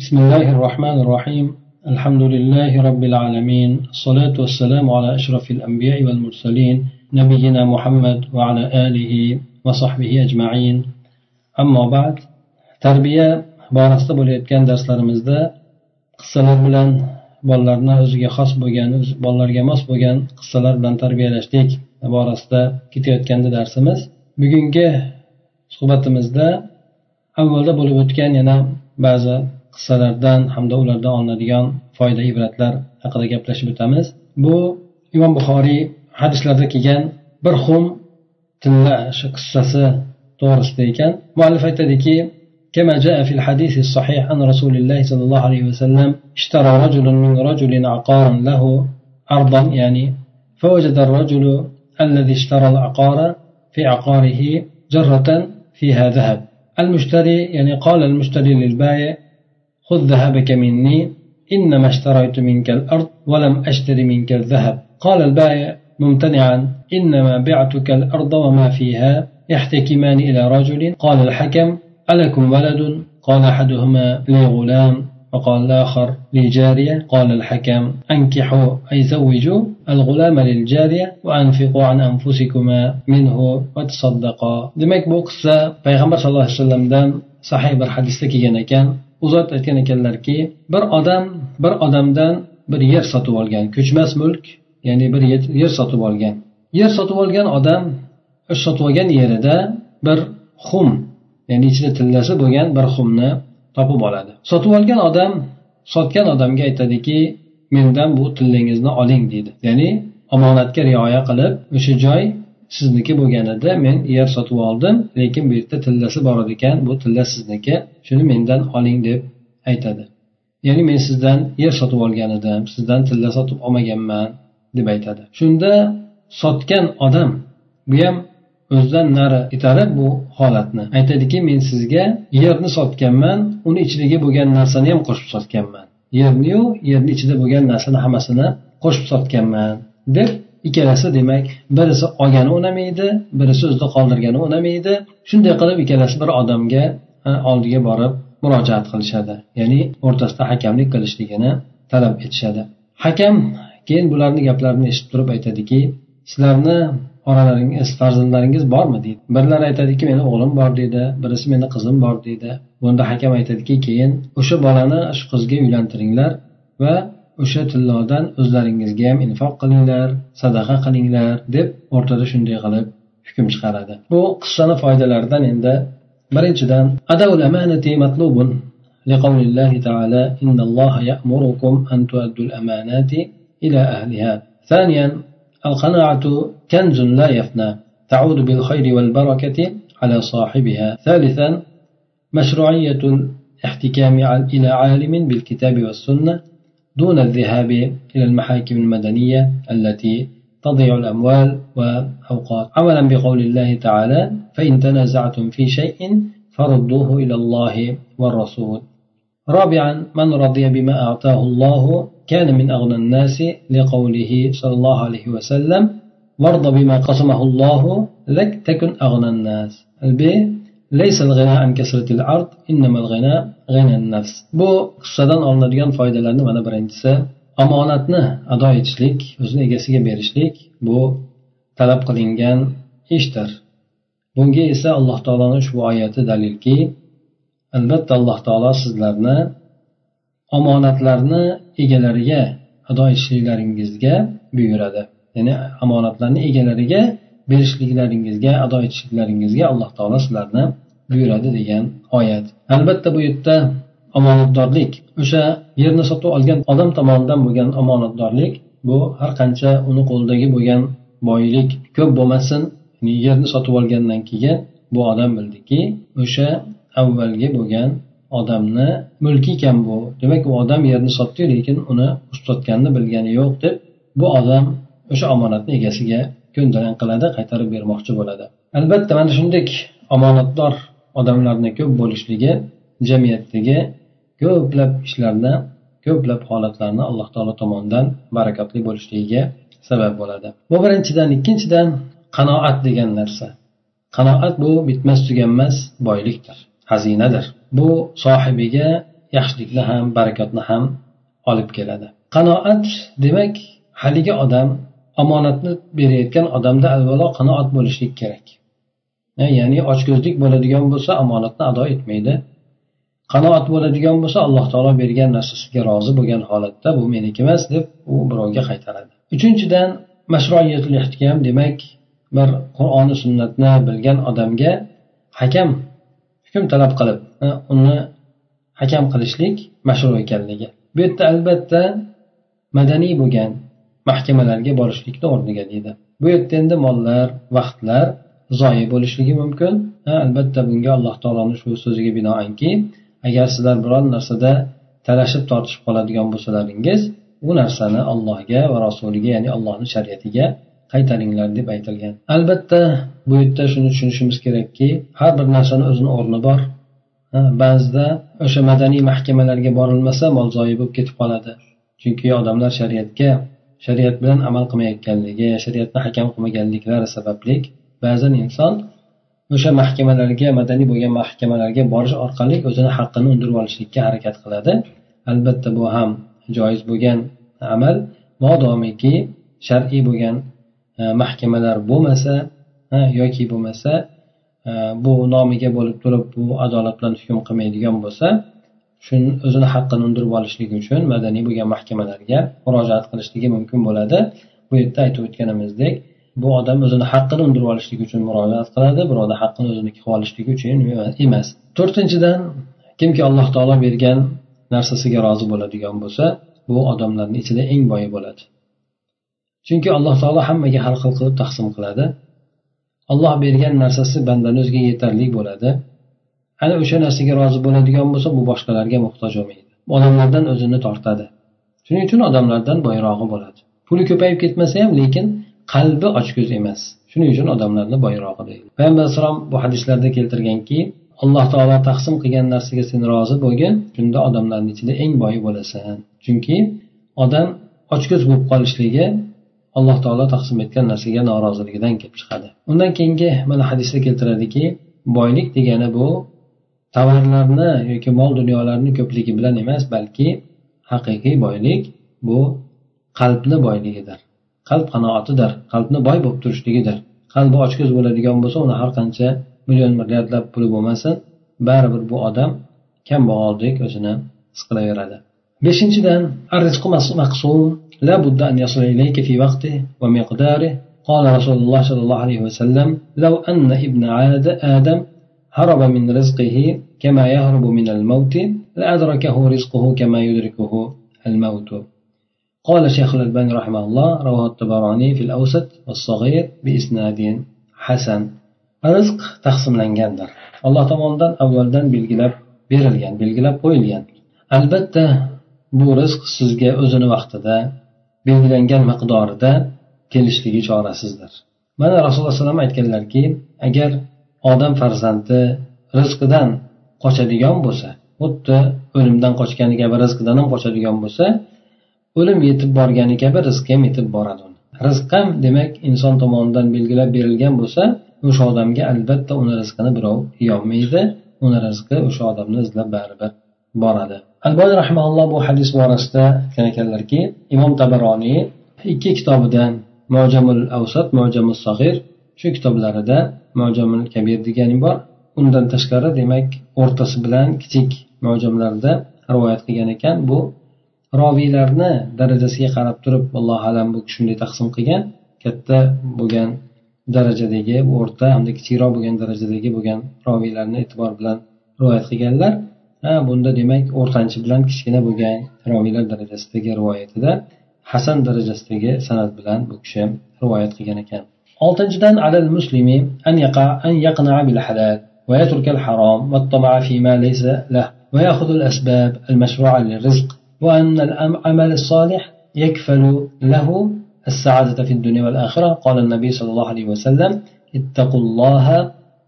بسم الله الرحمن الرحيم الحمد لله رب العالمين الصلاة والسلام على أشرف الأنبياء والمرسلين نبينا محمد وعلى آله وصحبه أجمعين أما بعد تربية borasida bo'layotgan darslarimizda qissalar bilan bolalarni o'ziga xos bo'lgan bolalarga mos bo'lgan qissalar bilan tarbiyalashlik borasida ketayotgandi darsimiz bugungi suhbatimizda avvalda bo'lib o'tgan yana ba'zi qissalardan hamda ulardan olinadigan foyda ibratlar haqida gaplashib o'tamiz bu imom buxoriy hadislarda kelgan bir xum tilla shu qissasi to'g'risida ekan muallif aytadiki كما جاء في الحديث الصحيح عن رسول الله صلى الله عليه وسلم اشترى رجل من رجل عقارا له أرضا يعني فوجد الرجل الذي اشترى العقار في عقاره جرة فيها ذهب المشتري يعني قال المشتري للبائع خذ ذهبك مني إنما اشتريت منك الأرض ولم أشتر منك الذهب. قال البائع ممتنعا إنما بعتك الأرض وما فيها يحتكمان إلى رجل. قال الحكم ألكم ولد؟ قال أحدهما لي غلام وقال الآخر لي جارية قال الحكم أنكحوا أي زوجوا الغلام للجارية وأنفقوا عن أنفسكما منه وتصدقا. Demak bu qissa payg'ambar sallallohu alayhi vasallamdan sahih bir hadisda kelgan ekan u zot aytgan ekanlarki bir odam bir odamdan bir yer sotib olgan ko'chmas mulk ya'ni bir yer sotib olgan. Yer sotib olgan odam sotib olgan yerida bir xum ya'ni ichida tillasi bo'lgan bir xumni topib oladi. Sotib olgan odam sotgan odamga aytadiki mendan bu tillangizni oling deydi. Ya'ni omonatga rioya qilib o'sha joy sizniki bo'lganida men yer sotib oldim lekin bu yerda tillasi bor ekan bu tilla sizniki shuni mendan oling deb aytadi. Ya'ni men sizdan yer sotib olgan edim sizdan tilla sotib olmaganman deb aytadi. Shunda sotgan odam bu ham o'zidan nari itarib bu holatni. Aytadiki men sizga yerni sotganman uni ichidagi bo'lgan narsani ham qo'shib sotganman. Yerniyu yerni ichida bo'lgan narsani hammasini qo'shib sotganman deb ikkalasi demak birisi olgani unamaydi birisi o'zida qoldirgani unamaydi shunday qilib ikkalasi bir odamga oldiga borib murojaat qilishadi. Ya'ni o'rtasida hakamlik qilishligini talab etishadi. Hakam keyin bularni gaplarini eshitib turib aytadiki sizlarni oralaringiz farzandlaringiz bormi? deydi. Birlari aytadiki meni o'g'lim bor deydi. Birisi meni qizim bor deydi. Bunda hakam aytadiki keyin o'sha bolani shu qizga uylantiringlar va o'sha tillodan o'zlaringizga ham infoq qilinglar sadaqa qilinglar deb o'rtada shunday qilib hukm chiqaradi bu qissani foydalaridan endi birinchidan adaul amanati matlubun لقول الله تعالى إن الله يأمركم أن تؤدوا الأمانات إلى أهلها ثانيا القناعة كنز لا يفنى تعود بالخير والبركة على صاحبها ثالثا مشروعية الاحتكام إلى عالم بالكتاب والسنة دون الذهاب إلى المحاكم المدنية التي تضيع الأموال وأوقات عملا بقول الله تعالى فإن تنازعتم في شيء فردوه إلى الله والرسول. رابعا من رضي بما أعطاه الله كان من أغنى الناس لقوله صلى الله عليه وسلم وارض بما قسمه الله لك تكن أغنى الناس. الب bu qissadan olinadigan foydalarni mana birinchisi omonatni ado etishlik o'zini egasiga berishlik bu talab qilingan ishdir. Bunga esa alloh taoloni ushbu oyati dalilki albatta alloh taolo sizlarni omonatlarni egalariga ado etishliklaringizga buyuradi. Ya'ni omonatlarni egalariga berishliklaringizga ado etishliklaringizga alloh taolo sizlarni buyuradi degan oyat. Albatta bu yerda omonatdorlik o'sha yerni sotib olgan odam tomonidan bo'lgan omonatdorlik bu har qancha uni qo'lidagi bo'lgan boylik ko'p bo'lmasin yerni sotib olgandan keyin bu odam bildiki o'sha avvalgi bo'lgan odamni mulki ekan bu. Demak u odam yerni sotdi lekin uni sotganini bilgani yo'q deb bu odam o'sha omonatni egasiga ko'ndalang qiladi qaytarib bermoqchi bo'ladi. Albatta mana shunday omonatdor odamlarni ko'p bo'lishligi jamiyatdagi ko'plab ishlarni ko'plab holatlarni alloh taolo tomonidan barakotli bo'lishligiga sabab bo'ladi. Bu birinchidan ikkinchidan qanoat degan narsa. Qanoat bu bitmas tuganmas boylikdir xazinadir. Bu sohibiga yaxshilikni ham barakotni ham olib keladi. Qanoat demak haligi odam omonatni berayotgan odamda avvalo qanoat bo'lishlik kerak. Ya'ni ochko'zlik bo'ladigan bo'lsa omonatni ado etmaydi. Qanoat bo'ladigan bo'lsa alloh taolo bergan narsasiga rozi bo'lgan holatda bu meniki emas deb u birovga qaytaradi. Uchinchidan mashruiyatul ehtiyam demak bir qur'oni sunnatni bilgan odamga hakam hukm talab qilib uni hakam qilishlik mashru ekanligi. Bu yerda albatta madaniy bo'lgan mahkamalarga borishlikni o'rniga deydi. Bu yerda endi mollar vaqtlar zoyi bo'lishligi mumkin. Albatta bunga alloh taoloni shu so'ziga binoanki agar sizlar biror narsada talashib tortishib qoladigan bo'lsalaringiz u narsani allohga va rasuliga ya'ni allohni shariatiga qaytaringlar deb aytilgan. Albatta bu yerda shuni tushunishimiz kerakki har bir narsani o'zini o'rni bor. Ba'zida o'sha madaniy mahkamalarga borilmasa mol zoyi bo'lib ketib qoladi. Chunki odamlar shariatga shariat bilan amal qilmayotganligi shariatni hakam qilmaganliklari sababli ba'zan inson o'sha mahkamalarga madaniy bo'lgan mahkamalarga borish orqali o'zini haqqini undirib olishlikka harakat qiladi. Albatta bu ham joiz bo'lgan amal. Modomiki shar'iy bo'lgan e, mahkamalar bo'lmasa yoki bo'lmasa e, bu nomiga bo'lib turib bu adolat bilan hukm qilmaydigan bo'lsa shuni o'zini haqqini undirib olishligi uchun madaniy bo'lgan mahkamalarga murojaat qilishligi mumkin bo'ladi. Bu yerda aytib o'tganimizdek bu odam o'zini haqqini undirib olishlik uchun murojaat qiladi birovni haqqini o'ziniki qilib olishligi uchun emas. To'rtinchidan kimki alloh taolo bergan narsasiga rozi bo'ladigan bo'lsa bu odamlarni ichida eng boyi bo'ladi. Chunki alloh taolo hammaga har xil qilib taqsim qiladi. Alloh bergan narsasi bandani o'ziga yetarli bo'ladi. Ana o'sha narsaga rozi bo'ladigan bo'lsa bu boshqalarga muhtoj bo'lmaydi. Odamlardan o'zini tortadi. Shuning uchun odamlardan boyrog'i bo'ladi. Puli ko'payib ketmasa ham lekin qalbi ochko'z emas. Shuning uchun odamlarni boyrog'i deydi. Payg'ambar alayhissalom bu hadislarda keltirganki alloh taolo taqsim qilgan narsaga sen rozi bo'lgin shunda odamlarni ichida eng boyi bo'lasan. Chunki odam ochko'z bo'lib qolishligi alloh taolo taqsim etgan narsaga noroziligidan kelib chiqadi. Undan keyingi mana hadisda keltiradiki boylik degani bu tovarlarni yoki mol dunyolarni ko'pligi bilan emas balki haqiqiy boylik bu qalbni boyligidir. Qalb qanoatidir qalbni boy bo'lib turishligidir qalbi ochko'z bo'ladigan bo'lsa uni har qancha million milliardlab puli bo'lmasin baribir bu odam kambag'aldek o'zini his qilaveradi beshinchidan لا بد أن يصل إليك في وقته ومقداره قال رسول الله صلى الله عليه وسلم لو أن ابن عاد آدم هرب من رزقه كما يهرب من الموت لأدركه رزقه كما يدركه الموت قال شيخ الألباني رحمه الله رواه الطبراني في الأوسط والصغير بإسناد حسن rizq taqsimlangandir alloh tomonidan avvaldan belgilab berilgan belgilab qo'yilgan albatta bu rizq sizga o'zini vaqtida belgilangan miqdorida kelishligi chorasizdir mana rasululloh alayhi vasallam aytganlarki agar odam farzandi rizqidan qochadigan bo'lsa xuddi o'limdan qochgani kabi rizqidan ham qochadigan bo'lsa o'lim yetib borgani kabi rizq ham yetib boradi rizq ham demak inson tomonidan belgilab berilgan bo'lsa o'sha odamga albatta uni rizqini birov yeyolmaydi uni rizqi o'sha odamni izlab baribir boradi. Alboniy rahmaulloh bu hadis borasida aytgan ekanlarki imom tabaroniy ikki kitobidan mojamul avsat mojamul sag'ir shu kitoblarida mojamul kabir degani bor. Undan tashqari demak o'rtasi bilan kichik mojamlarda rivoyat qilgan ekan. Bu roviylarni darajasiga qarab turib allohu alam bu shunday taqsim qilgan katta bo'lgan darajadagi o'rta hamda kichikroq bo'lgan darajadagi bo'lgan roviylarni e'tibor bilan rivoyat qilganlar bunda demak o'rtanchi bilan kichkina bo'lgan roviylar darajasidagi rivoyatida hasan darajasidagi san'at bilan bu kishi rivoyat qilgan ekan oltinchidan alal muslimi an yaqa an yaqna bil halal ويترك الحرام والطمع فيما ليس له ويأخذ الأسباب المشروعة للرزق وأن العمل الصالح يكفل له السعادة في الدنيا والآخرة قال النبي صلى الله عليه وسلم اتقوا الله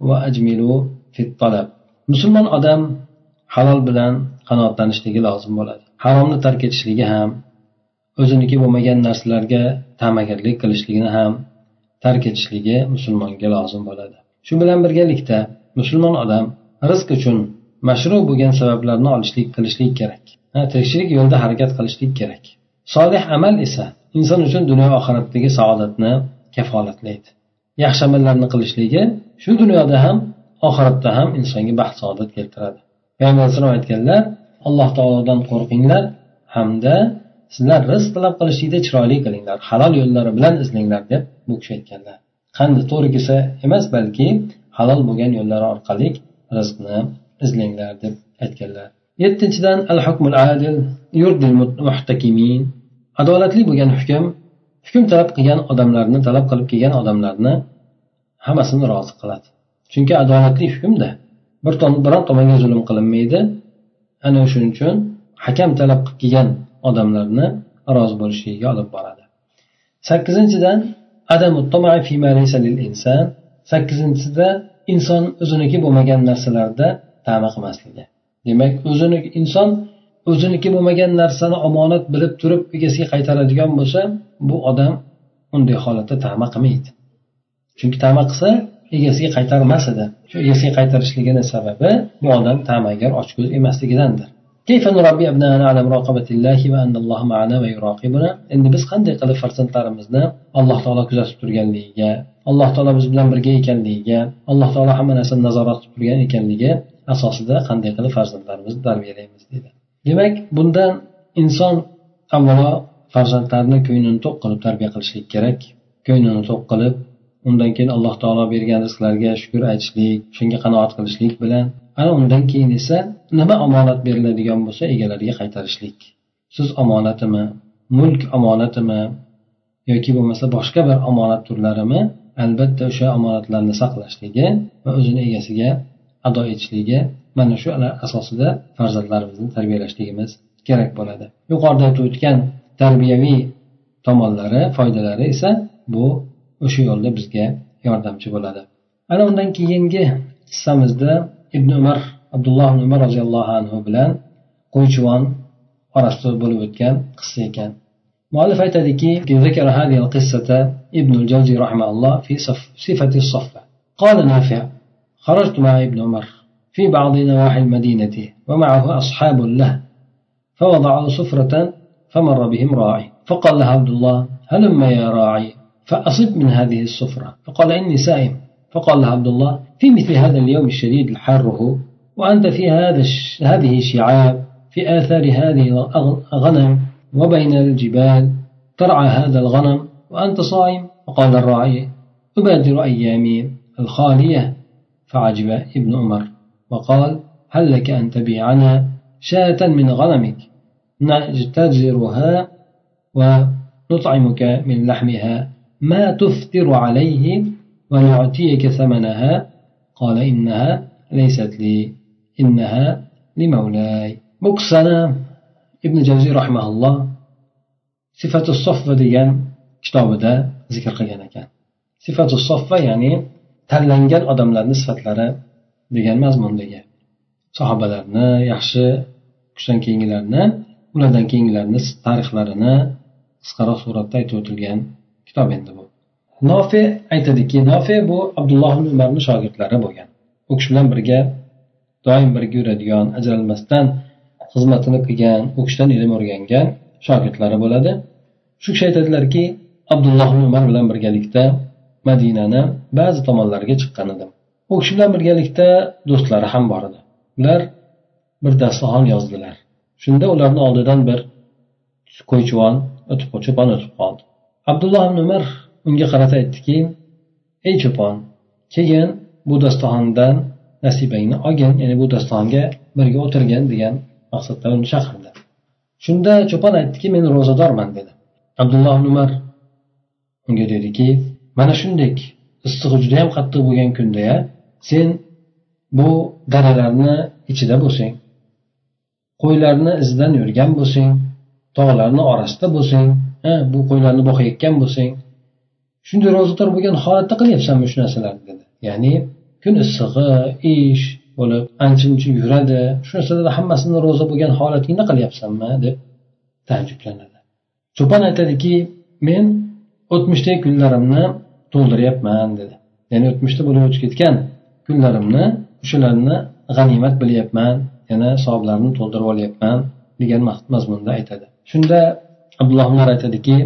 وأجملوا في الطلب musulmon odam halol bilan qanoatlanishligi lozim bo'ladi haromni tark etishligi ham o'ziniki bo'lmagan narsalarga ta'magarlik qilishligini ham tark etishligi musulmonga lozim bo'ladi shu bilan birgalikda musulmon odam rizq uchun mashru bo'lgan sabablarni olishlik qilishlik kerak. Tirikchilik yo'lida harakat qilishlik kerak. Solih amal esa inson uchun dunyo oxiratdagi saodatni kafolatlaydi. Yaxshi amallarni qilishligi shu dunyoda ham oxiratda ham insonga baxt saodat keltiradi. Payg'ambar alayhisalom aytganlar alloh taolodan qo'rqinglar hamda sizlar rizq talab qilishlikda chiroyli qilinglar halol yo'llari bilan izlanglar deb bu kishi aytganlar. Qanday to'g'ri kelsa emas balki halol bo'lgan yo'llar orqali rizqni izlanglar deb aytganlar. Yettinchidan al hukmul adil yurdil muhtakimin adolatli bo'lgan hukm hukm talab qilgan odamlarni talab qilib kelgan odamlarni hammasini rozi qiladi. Chunki adolatli hukmda bir biron tomonga zulm qilinmaydi. Ana shuning uchun hakam talab qilib kelgan odamlarni rozi bo'lishligiga olib boradi. Sakkizinchidan sakkizinchisida inson o'ziniki bo'lmagan narsalarda tama qilmasligi demak o'zini inson o'ziniki bo'lmagan narsani omonat bilib turib egasiga qaytaradigan bo'lsa bu odam unday holatda tama qilmaydi chunki tama qilsa egasiga qaytarmas edi shu egasiga qaytarishligini sababi bu odam tamagar ochko'z emasligidandir كيف نربي أبناءنا على مراقبة الله وأن الله معنا ويراقبنا endi biz qanday qilib farzandlarimizni alloh taolo kuzatib turganligiga alloh taolo biz bilan birga ekanligiga alloh taolo hamma narsani nazorat qilib turgan ekanligi asosida qanday qilib farzandlarimizni tarbiyalaymiz deydi. Demak bundan inson avvalo farzandlarni ko'nglini to'q qilib tarbiya qilishlik kerak. Ko'nglini to'q qilib undan keyin alloh taolo bergan rizqlarga shukur aytishlik shunga qanoat qilishlik bilan ana undan keyin esa nima omonat beriladigan bo'lsa egalariga qaytarishlik. Siz omonatimi mulk omonatimi yoki bo'lmasa boshqa bir omonat turlarimi albatta o'sha omonatlarni saqlashligi va o'zini egasiga ado etishligi mana shu asosida farzandlarimizni tarbiyalashligimiz kerak bo'ladi yuqorida aytib o'tgan tarbiyaviy tomonlari foydalari esa bu o'sha yo'lda bizga yordamchi bo'ladi ana undan keyingi hissamizda ibn umar abdulloh ibn umar roziyallohu anhu bilan qo'ychivon orasida bo'lib o'tgan qissa ekan muallif aytadiki ذكر هذه القصة ابن الجوزي رحمه الله في صفة الصفة قال نافع خرجت مع ابن عمر في بعض نواحي المدينة ومعه أصحاب له فوضعوا سفرة فمر بهم راعي فقال له عبد الله هلم يا راعي؟ فأصب من هذه السفرة فقال إني سائم. فقال له عبد الله في مثل هذا اليوم الشديد الحاره وأنت في هذا هذه الشعاب في آثار هذه الغنم وبين الجبال ترعى هذا الغنم وأنت صائم. فقال الراعي أبادر أيامي الخالية. فعجب ابن عمر وقال هل لك أن تبيعنا شاة من غنمك؟ نجتزرها ونطعمك من لحمها. ما تفطر عليه ويعطيك ثمنها؟ قال إنها ليست لي إنها لمولاي. بوكسنا ابن جوزي رحمه الله. صفة الصفة degan kitobida zikr qilgan ekan sifatu soffa ya'ni tanlangan odamlarni sifatlari degan mazmundagi sahobalarni yaxshi kishidan keyingilarni ulardan keyingilarni tarixlarini qisqaroq suratda aytib o'tilgan kitob endi bu. Nofe aytadiki nofe bu abdulloh umarni shogirdlari bo'lgan. U kishi bilan birga doim birga yuradigan ajralmasdan xizmatini qilgan u kishidan ilm o'rgangan shogirdlari bo'ladi. Shu kishi aytadilarki abdulloh umar bilan birgalikda madinani ba'zi tomonlariga chiqqan edim. U kishi bilan birgalikda do'stlari ham bor edi. Ular bir dasturxon yozdilar. Shunda ularni oldidan bir qo'ychivon o'tib cho'pon o'tib qoldi. Abdulloh ibn umar unga qarata aytdiki ey cho'pon keyin bu dasturxondan nasibangni olgin ya'ni bu dasturxonga birga o'tirgin degan maqsadda uni chaqirdi. Shunda cho'pon aytdiki men ro'zadorman dedi. Abdulloh ibn umar unga dediki mana shunday issig'i juda yam qattiq bo'lgan kunda sen bu daralarni ichida bo'lsang qo'ylarni izidan yurgan bo'lsang tog'larni orasida bo'lsang bu qo'ylarni boqayotgan bo'lsang shunday ro'zador bo'lgan holatda qilyapsanmi shu narsalarni dedi. Ya'ni kun issig'i ish bo'lib ancha muncha yuradi shu narsalarni hammasini ro'za bo'lgan holatingda qilyapsanmi deb taajjublanadi. Cho'pon aytadiki men o'tmishdagi kunlarimni to'ldiryapman dedi. Ya'ni o'tmishda bo'lib o'tib ketgan kunlarimni o'shalarni g'animat bilyapman yana savoblarni to'ldirib olyapman degan mazmunda aytadi. Shunda abdulloh umar aytadiki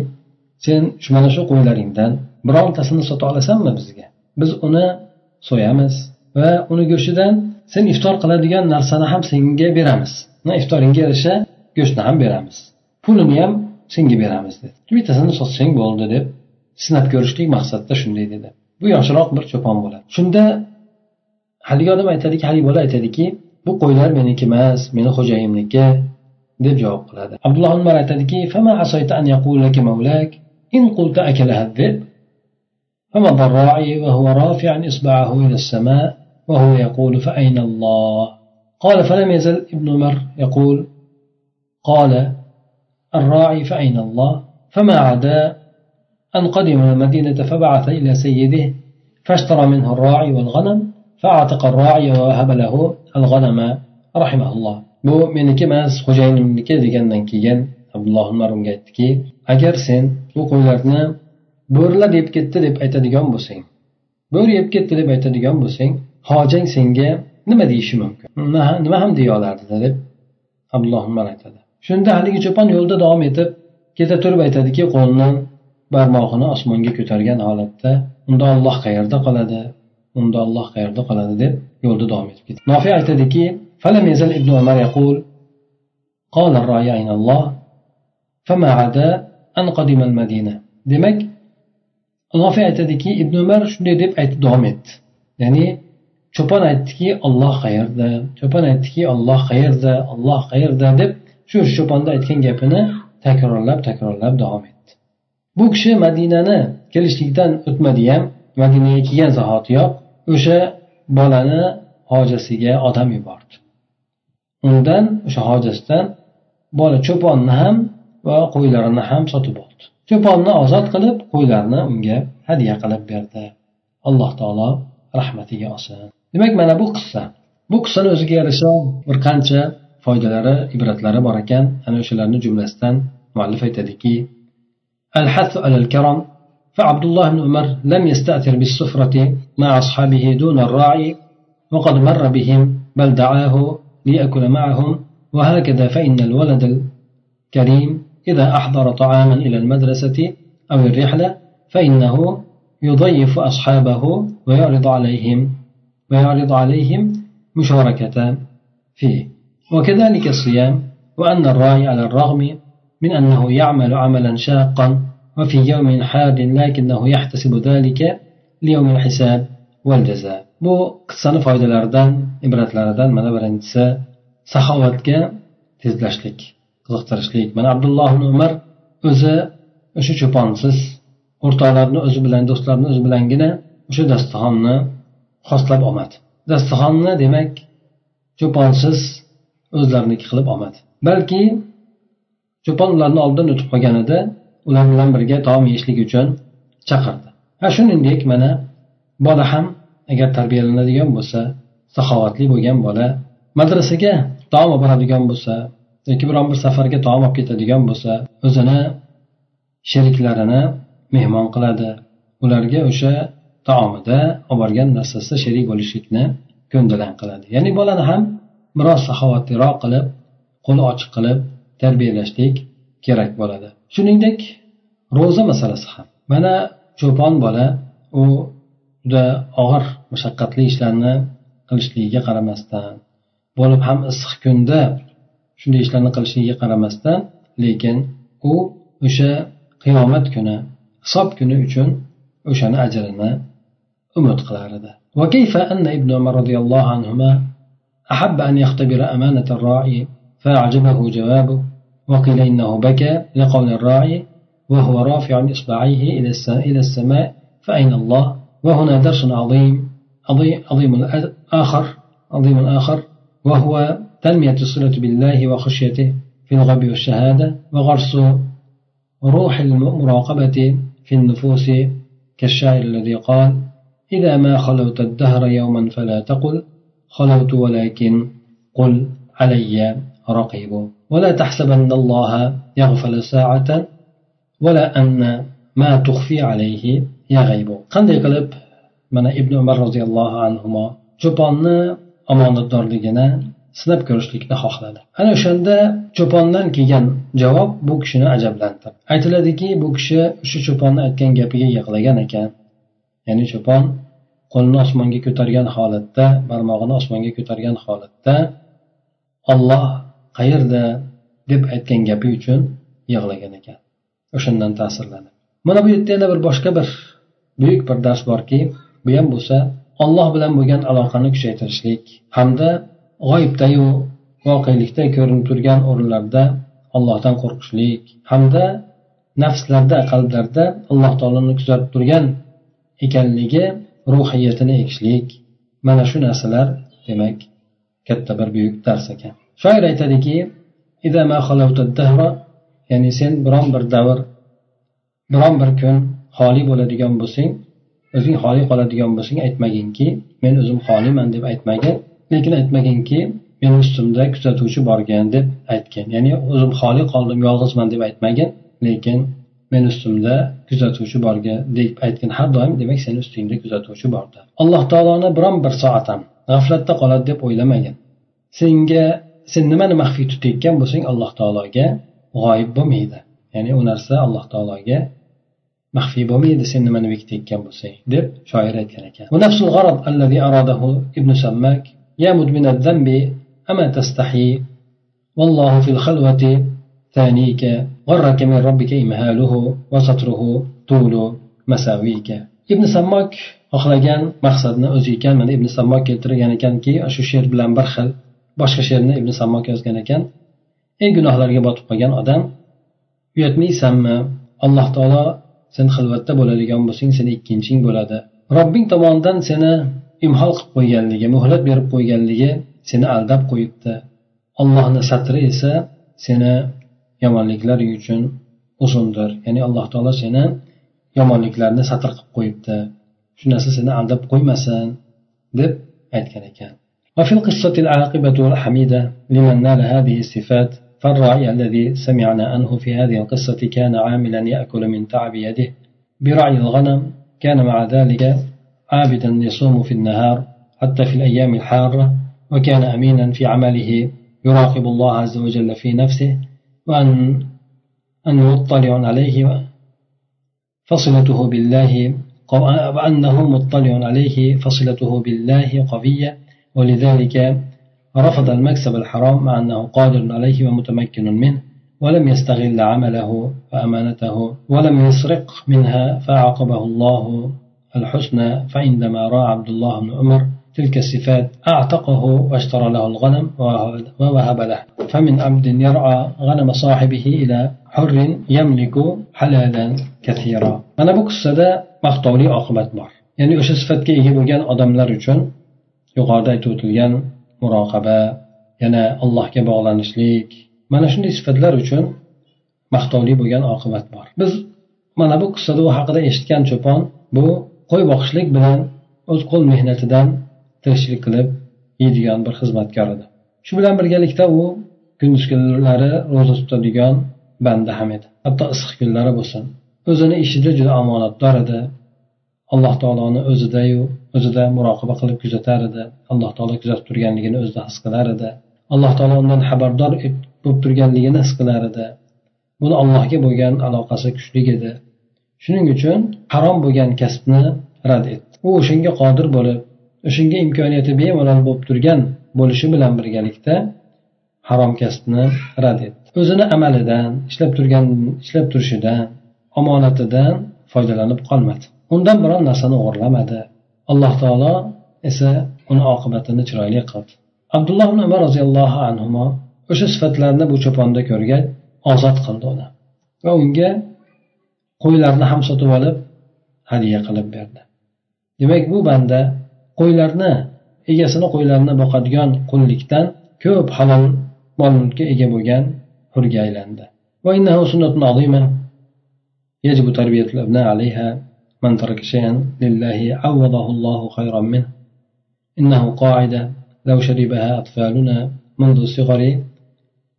sen mana shu qo'ylaringdan birontasini sota olasanmi bizga? Biz uni so'yamiz va uni go'shtidan sen iftor qiladigan narsani ham senga beramiz. Iftoringga yarasha go'shtni ham beramiz. Pulini ham senga beramiz dedi. Bittasini sotsang bo'ldi deb sinab ko'rishlik maqsadda shunday dedi bu yoshroq bir cho'pon bo'ladi shunda haligi odam aytadiki haligi bola aytadiki bu qo'ylar meniki emas meni xo'jayimniki deb javob qiladi abdulloh umar aytadiki إن قلت أكلها الذئب فمضى الراعي وهو رافع إصبعه إلى السماء وهو يقول فأين الله قال فلم يزل ابن عمر يقول قال الراعي فأين الله فما عدا أن قدم المدينة فبعث إلى سيده فاشترى منه الراعي والغنم فاعتق الراعي ووهب له الغنم رحمه الله bu meniki emas xo'jayinimniki degandan keyin abdulloh umar unga aytdiki agar sen bu qo'ylarni bo'rilar yeb ketdi deb aytadigan bo'lsang bo'ri yeb ketdi deb aytadigan bo'lsang hojang senga nima deyishi mumkin nima ham deya olardi deb abdulloh umar aytadi shunda haligi cho'pon yo'lda davom etib keta turib aytadiki qo'lini barmog'ini osmonga ko'targan holatda unda olloh qayerda qoladi unda olloh qayerda qoladi deb yo'lda davom etib ketdi nofiy aytadiki فلم يزل ابن عمر يقول قال الراعي أين الله فما عدا أن قدم المدينة demak nofiy aytadiki ibn umar shunday deb aytib davom etdi ya'ni cho'pon aytdiki olloh qayerda cho'pon aytdiki olloh qayerda olloh qayerda deb shu cho'ponni aytgan gapini takrorlab takrorlab davom etdi Bu kishi madinani kelishlikdan o'tmadi ham madinaga kelgan zahotiyoq o'sha bolani hojasiga odam yubordi. Undan o'sha hojasidan bola cho'ponni ham va qo'ylarini ham sotib oldi. Cho'ponni ozod qilib qo'ylarni unga hadya qilib berdi. Alloh taolo rahmatiga olsin. Demak mana bu qissa. Bu qissani o'ziga yarasha bir qancha foydalari ibratlari bor ekan. Ana o'shalarni jumlasidan muallif aytadiki الحث على الكرم فعبد الله بن عمر لم يستأثر بالسفرة مع أصحابه دون الراعي وقد مر بهم بل دعاه ليأكل معهم وهكذا فإن الولد الكريم إذا أحضر طعاما إلى المدرسة أو الرحلة فإنه يضيف أصحابه ويعرض عليهم ويعرض عليهم مشاركة فيه. وكذلك الصيام وأن الراعي على الرغم من أنه يعمل عملا شاقا وفي يوم حاد لكنه يحتسب ذلك ليوم الحساب والجزاء bu qissani foydalaridan ibratlaridan mana birinchisi saxovatga tezlashlik qiziqtirishlik mana abdulloh umar o'zi o'sha cho'ponsiz o'rtoqlarni o'zi bilan do'stlarni o'zi bilangina o'sha dasturxonni xoslab olmadi dasturxonni demak cho'ponsiz o'zlariniki qilib olmadi balki cho'pon ularni oldidan o'tib qolganida ular bilan birga taom yeyishlik uchun chaqirdi. Ha shuningdek mana bola ham agar tarbiyalanadigan bo'lsa saxovatli bo'lgan bola madrasaga taom olib boradigan bo'lsa yoki biron bir safarga taom olib ketadigan bo'lsa o'zini sheriklarini mehmon qiladi. Ularga o'sha taomida olib borgan narsasida sherik bo'lishlikni ko'ndalang qiladi. Ya'ni bolani ham biroz saxovatliroq qilib qo'li ochiq qilib tarbiyalashlik kerak bo'ladi shuningdek ro'za masalasi ham mana cho'pon bola u juda og'ir mashaqqatli ishlarni qilishligiga qaramasdan bo'lib ham issiq kunda shunday ishlarni qilishligiga qaramasdan lekin u o'sha qiyomat kuni hisob kuni uchun o'shani ajrini umid qilar edi وكيف أن ابن عمر رضي الله عنهما أحب أن يختبر أمانة الراعي فأعجبه جوابه وقيل إنه بكى لقول الراعي وهو رافع إصبعيه إلى السماء فأين الله؟ وهنا درس عظيم عظيم آخر عظيم آخر وهو تنمية الصلة بالله وخشيته في الغب والشهادة وغرس روح المراقبة في النفوس كالشاعر الذي قال إذا ما خلوت الدهر يوما فلا تقل خلوت ولكن قل علي. رقيب ولا تحسبن الله يغفل ساعة ولا أن ما تخفي عليه يغيب qanday qilib mana ibn umar roziyallohu anhu cho'ponni omonatdorligini sinab ko'rishlikni xohladi ana o'shanda cho'pondan kelgan javob bu kishini ajablantirdi aytiladiki bu kishi o'sha cho'ponni aytgan gapiga yig'lagan ekan ya'ni cho'pon qo'lini osmonga ko'targan holatda barmog'ini osmonga ko'targan holatda olloh qayerda deb aytgan gapi uchun yig'lagan ekan. O'shandan ta'sirlanib. Mana bu yerda yana bir boshqa bir buyuk bir dars borki bu ham bo'lsa olloh bilan bo'lgan aloqani kuchaytirishlik hamda g'oyibdayu voqelikda ko'rinib turgan o'rinlarda allohdan qo'rqishlik hamda nafslarda qalblarda alloh taoloni kuzatib turgan ekanligi ruhiyatini ekishlik. Mana shu narsalar demak katta bir buyuk dars ekan. Shoir aytadiki ya'ni sen biron bir davr biron bir kun xoli bo'ladigan bo'lsang o'zing xoli qoladigan bo'lsang aytmaginki men o'zim xoliman deb aytmagin lekin aytmaginki meni ustimda kuzatuvchi borgan deb aytgin. Ya'ni o'zim xoli qoldim yolg'izman deb aytmagin lekin men ustimda kuzatuvchi borga deb aytgin. Har doim demak seni ustingda kuzatuvchi bordi. Alloh taoloni biron bir soat ham g'aflatda qoladi deb o'ylamagin. Senga sen nimani maxfiy tutayotgan bo'lsang alloh taologa g'oyib bo'lmaydi ya'ni u narsa alloh taologa maxfiy bo'lmaydi sen nimani bekitayotgan bo'lsang deb shoir aytgan ekan يا مدمن الذنب أما تستحي والله في الخلوة ثانيك غرك من ربك إمهاله وسطره طول مساويك ibn sammok xohlagan maqsadni o'zi ekan mana ibn sammok keltirgan ekanki shu she'r bilan bir xil boshqa she'rni ibn sammok yozgan ekan. Eng gunohlarga botib qolgan odam uyatmaysanmi? Alloh taolo sen xilvatda bo'ladigan bo'lsang seni ikkinching bo'ladi. Robbing tomonidan seni imhol qilib qo'yganligi muhlat berib qo'yganligi seni aldab qo'yibdi. Allohni satri esa seni yomonliklar uchun uzundir. Ya'ni alloh taolo seni yomonliklarni satr qilib qo'yibdi. Shu narsa seni aldab qo'ymasin deb aytgan ekan. وفي القصة العاقبة الحميدة لمن نال هذه الصفات فالراعي الذي سمعنا عنه في هذه القصة كان عاملا يأكل من تعب يده. برعي الغنم كان مع ذلك عابدا يصوم في النهار حتى في الأيام الحارة وكان أمينا في عمله يراقب الله عز وجل في نفسه وأن أن مطلع عليه فصلته بالله وأنه مطلع عليه فصلته بالله قوية ولذلك رفض المكسب الحرام مع أنه قادر عليه ومتمكن منه ولم يستغل عمله وأمانته ولم يسرق منها فعاقبه الله الحسنى فعندما رأى عبد الله بن عمر تلك الصفات أعتقه واشترى له الغنم ووهب له. فمن عبد يرعى غنم صاحبه إلى حر يملك حلالا كثيرا. mana bu qissada maqtovli oqibat bor ya'ni o'sha ega bo'lgan odamlar uchun yuqorida aytib o'tilgan muroqaba yana allohga bog'lanishlik. Mana shunday sifatlar uchun maqtovli bo'lgan oqibat bor. Biz mana bu qissada u haqida eshitgan cho'pon bu qo'y boqishlik bilan o'z qo'l mehnatidan tirikchilik qilib yeydigan bir xizmatkor edi. Shu bilan birgalikda u kunduz kunlari ro'za tutadigan banda ham edi. Hatto issiq kunlari bo'lsin. O'zini ishida juda omonatdor edi. Alloh taoloni o'zidayu o'zida muroqaba qilib kuzatar edi. Alloh taolo kuzatib turganligini o'zida his qilar edi. Alloh taolo undan xabardor bo'lib turganligini his qilar edi. Buni allohga bo'lgan aloqasi kuchli edi. Shuning uchun harom bo'lgan kasbni rad etdi. U o'shanga qodir bo'lib o'shanga imkoniyati bemalol bo'lib turgan bo'lishi bilan birgalikda harom kasbni rad etdi. O'zini amalidan ishlab turgan ishlab turishidan omonatidan foydalanib qolmadi. Undan biron narsani o'g'irlamadi. alloh taolo esa uni oqibatini chiroyli qildi abdulloh ibn umar roziyallohu anhu o'sha sifatlarni bu cho'ponda ko'rgach ozod qildi uni va unga qo'ylarni ham sotib olib hadya qilib berdi demak bu banda qo'ylarni egasini qo'ylarini boqadigan qullikdan ko'p halol mol mulkka ega bo'lgan hurga aylandi يجب تربية الأبناء عليها من ترك شيئا لله عوضه الله خيرا منه. إنه قاعدة لو شربها أطفالنا منذ الصغر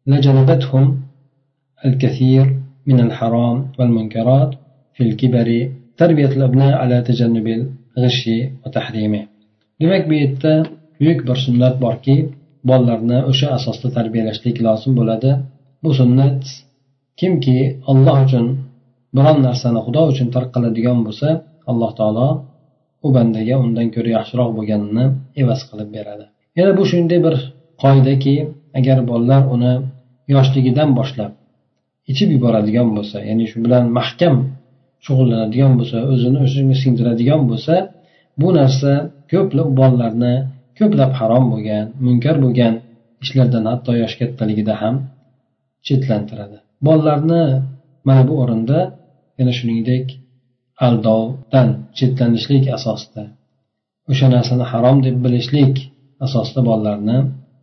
لجنبتهم الكثير من الحرام والمنكرات في الكبر. تربية الأبناء على تجنب الغش وتحريمه. demak bu yerda buyuk bir sunnat borki bolalarni o'sha asosda tarbiyalashlik lozim bo'ladi bu sunnat kimki alloh uchun biron narsani xudo uchun tark qiladigan bo'lsa alloh taolo u bandaga undan ko'ra yaxshiroq bo'lganini evaz qilib beradi. Yana bu shunday bir qoidaki agar bolalar uni yoshligidan boshlab ichib yuboradigan bo'lsa ya'ni shu bilan mahkam shug'ullanadigan bo'lsa o'zini o'ziga singdiradigan bo'lsa bu narsa ko'plab bolalarni ko'plab harom bo'lgan munkar bo'lgan ishlardan hatto yosh kattaligida ham chetlantiradi bolalarni mana bu o'rinda yana shuningdek aldovdan chetlanishlik asosida o'sha narsani harom deb bilishlik asosida bolalarni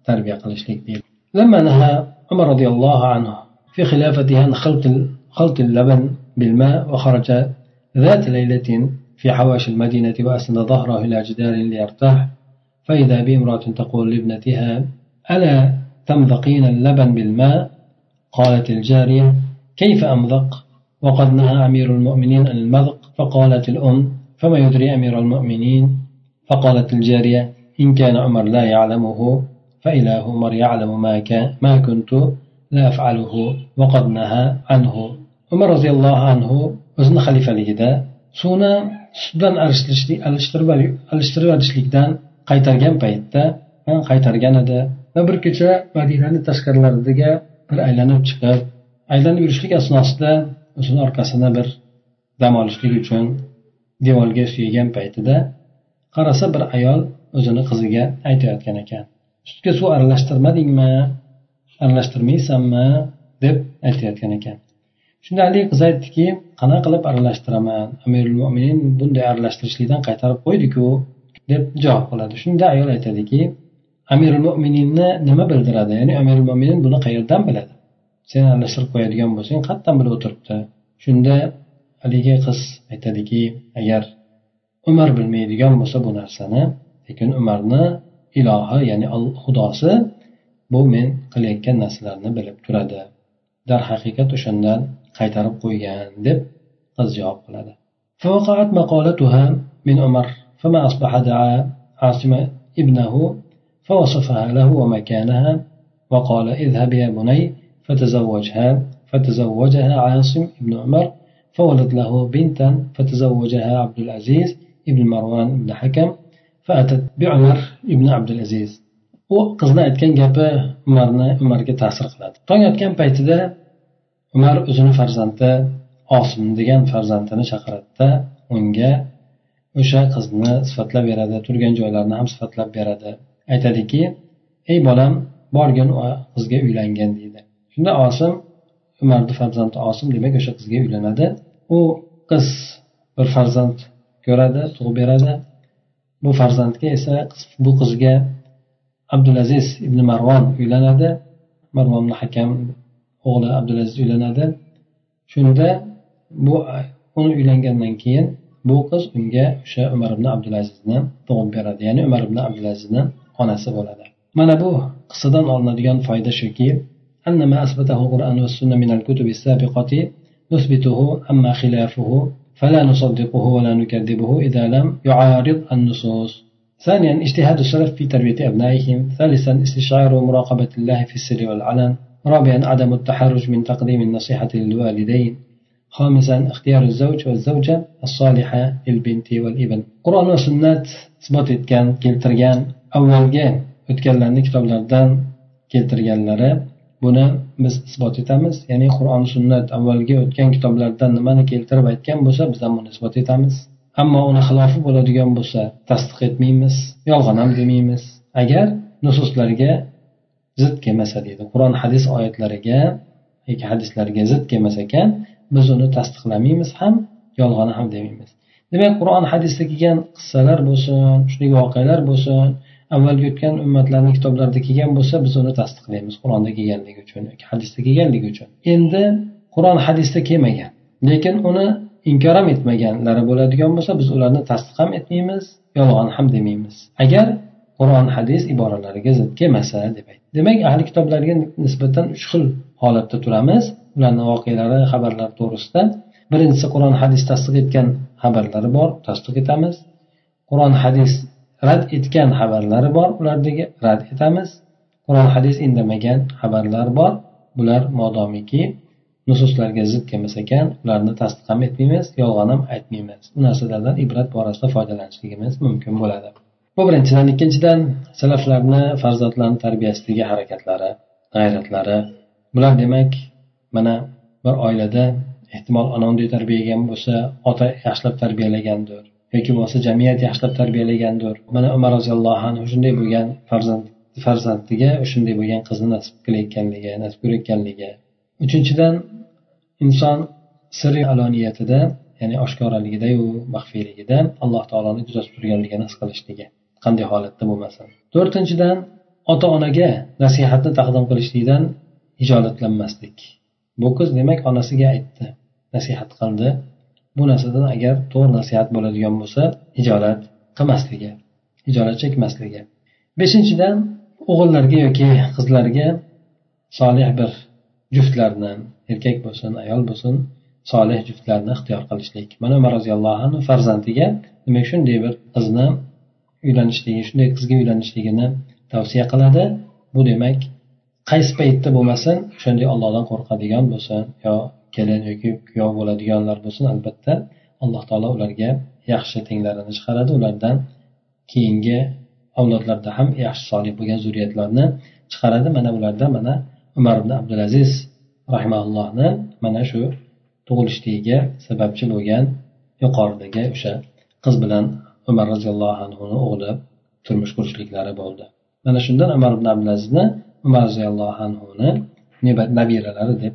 tarbiya qilishlik deydi. لما نهى عمر رضي الله عنه في خلافته عن خلط خلط اللبن بالماء وخرج ذات ليلة في حواشي المدينة وأسند ظهره إلى جدار ليرتاح فإذا بامرأة تقول لابنتها ألا تمذقين اللبن بالماء قالت الجارية كيف أمذق وقد نهى أمير المؤمنين عن المذق فقالت الأم فما يدري أمير المؤمنين فقالت الجارية إن كان عمر لا يعلمه فإله عمر يعلم ما كان ما كنت لا أفعله وقد نهى عنه عمر رضي الله عنه o'zini xalifaligida suvni sut bilan alishtirib olishlikdan qaytargan paytda qaytargan edi va bir kecha madinani tashqarilaridagi bir aylanib chiqib aylanib yurishlik asnosida o'shani orqasini bir dam olishlik uchun devorga suygan paytida qarasa bir ayol o'zini qiziga aytayotgan ekan. Sutga suv aralashtirmadingmi? Aralashtirmaysanmi? deb aytayotgan ekan. Shunda haligi qiz aytdiki qanaqa qilib aralashtiraman? Amirul mo'minin bunday aralashtirishlikdan qaytarib qo'ydiku deb javob qiladi. Shunda ayol aytadiki amirul mo'mininni nima bildiradi? Ya'ni amirul mo'minin buni qayerdan biladi? sen aralashtirib qo'yadigan bo'lsang qayerdan bilib o'tiribdi shunda haligi qiz aytadiki agar umar bilmaydigan bo'lsa bu narsani lekin umarni ilohi ya'ni xudosi bu men qilayotgan narsalarni bilib turadi darhaqiqat o'shandan qaytarib qo'ygan deb qiz javob qiladi فوقعت مقالتها من عمر فما أصبح دعا عاصم ابنه فوصفها له ومكانها وقال اذهب يا بني فتزوجها فتزوجها عاصم بن عمر فولد له بنتا فتزوجها عبد العزيز ابن مروان بن حكم فأتت بعمر ابن عبد العزيز u qizni aytgan gapi umarni umarga ta'sir qiladi tong otgan paytida umar o'zini farzandi osim degan farzandini chaqiradida unga o'sha qizni sifatlab beradi turgan joylarini ham sifatlab beradi aytadiki ey bolam borgin u qizga uylangan deydi Shunda osim umarni farzandi osim demak o'sha qizga uylanadi. U qiz bir farzand ko'radi tug'ib beradi. Bu farzandga esa bu qizga abdulaziz ibn marvon uylanadi. Marvon hakam o'g'li abdulaziz uylanadi. Shunda bu uni uylangandan keyin bu qiz unga o'sha umar ibn abdulazizni tug'ib beradi. Ya'ni umar ibn abdulazizni onasi bo'ladi. Mana bu qissadan olinadigan foyda shuki أن ما أثبته القرآن والسنة من الكتب السابقة نثبته أما خلافه فلا نصدقه ولا نكذبه إذا لم يعارض النصوص. ثانيا اجتهاد السلف في تربية أبنائهم. ثالثا استشعار مراقبة الله في السر والعلن. رابعا عدم التحرج من تقديم النصيحة للوالدين. خامسا اختيار الزوج والزوجة الصالحة للبنت والإبن. قرآن وسنة isbot etgan keltirgan avvalgi o'tganlarni kitoblardan keltirganlari buni biz isbot etamiz. Ya'ni qur'on sunnat avvalgi o'tgan kitoblardan nimani keltirib aytgan bo'lsa biz ham buni isbot etamiz. Ammo uni xilofi bo'ladigan bo'lsa tasdiq etmaymiz yolg'on ham demaymiz. Agar nususlarga zid kelmasa deydi qur'on hadis oyatlariga yoki hadislarga zid kelmas ekan biz uni tasdiqlamaymiz ham yolg'on ham demaymiz. Demak qur'on hadisda kelgan qissalar bo'lsin shunday voqealar bo'lsin avvalgi o'tgan ummatlarni kitoblarida kelgan bo'lsa biz uni tasdiqlaymiz qur'onda kelganligi uchun hadisda kelganligi uchun. Endi qur'on hadisda kelmagan lekin uni inkor ham etmaganlari bo'ladigan bo'lsa biz ularni tasdiq ham etmaymiz yolg'on ham demaymiz. Agar qur'on hadis iboralariga zid kelmasa deb demak ahli kitoblarga nisbatan uch xil holatda turamiz. Ularni voqealari xabarlari to'g'risida birinchisi qur'on hadis tasdiq etgan xabarlari bor tasdiq etamiz. Qur'on hadis rad etgan xabarlari bor ulardagi rad etamiz. Qur'on hadis indamagan xabarlar bor. Bular modomiki nususlarga zid kelmas ekan ularni tasdiq ham etmaymiz yolg'on ham aytmaymiz. Bu narsalardan ibrat borasida foydalanishligimiz mumkin bo'ladi. Bu birinchidan ikkinchidan salaflarni farzandlarni tarbiyasidagi harakatlari g'ayratlari. Bular demak mana bir oilada ehtimol ona unday tarbiyalangan bo'lsa ota yaxshilab tarbiyalagandir. Yoki bo'lmasa jamiyat yaxshilab tarbiyalagandir. Mana umar roziyallohu anhu shunday bo'lgan farzand farzandiga shunday bo'lgan qizni nasib qilayotganligi nasib ko'rayotganligi. Uchinchidan inson sirri aloniyatida ya'ni oshkoraligidayu maxfiyligida alloh taoloni kuzatib turganligini his qilishligi. Qanday holatda bo'lmasin to'rtinchidan ota onaga nasihatni taqdim qilishlikdan hijolatlanmaslik. Bu qiz demak onasiga aytdi nasihat qildi. Bu narsadan agar to'g'ri nasihat bo'ladigan bo'lsa ijolat qilmasligi ijolat chekmasligi. Beshinchidan o'g'illarga yoki qizlarga solih bir juftlarni erkak bo'lsin ayol bo'lsin solih juftlarni ixtiyor qilishlik. Mana umar roziyallohu anhu farzandiga demak shunday bir qizni uylanishligi shunday qizga uylanishligini tavsiya qiladi. Bu demak qaysi paytda bo'lmasin o'shanday ollohdan qo'rqadigan bo'lsin yo kelin yoki kuyov bo'ladiganlar bo'lsin albatta alloh taolo ularga yaxshi tenglarini chiqaradi. Ulardan keyingi avlodlarda ham yaxshi solih bo'lgan zurriyatlarni chiqaradi. Mana ularda mana umar ibn abdulaziz rahimallohni mana shu tug'ilishligiga sababchi bo'lgan yuqoridagi o'sha qiz bilan umar roziyallohu anhuni o'g'li turmush qurishliklari bo'ldi. Mana shundan umar ibn abdulazizni umar roziyallohu anhuni nabiralari deb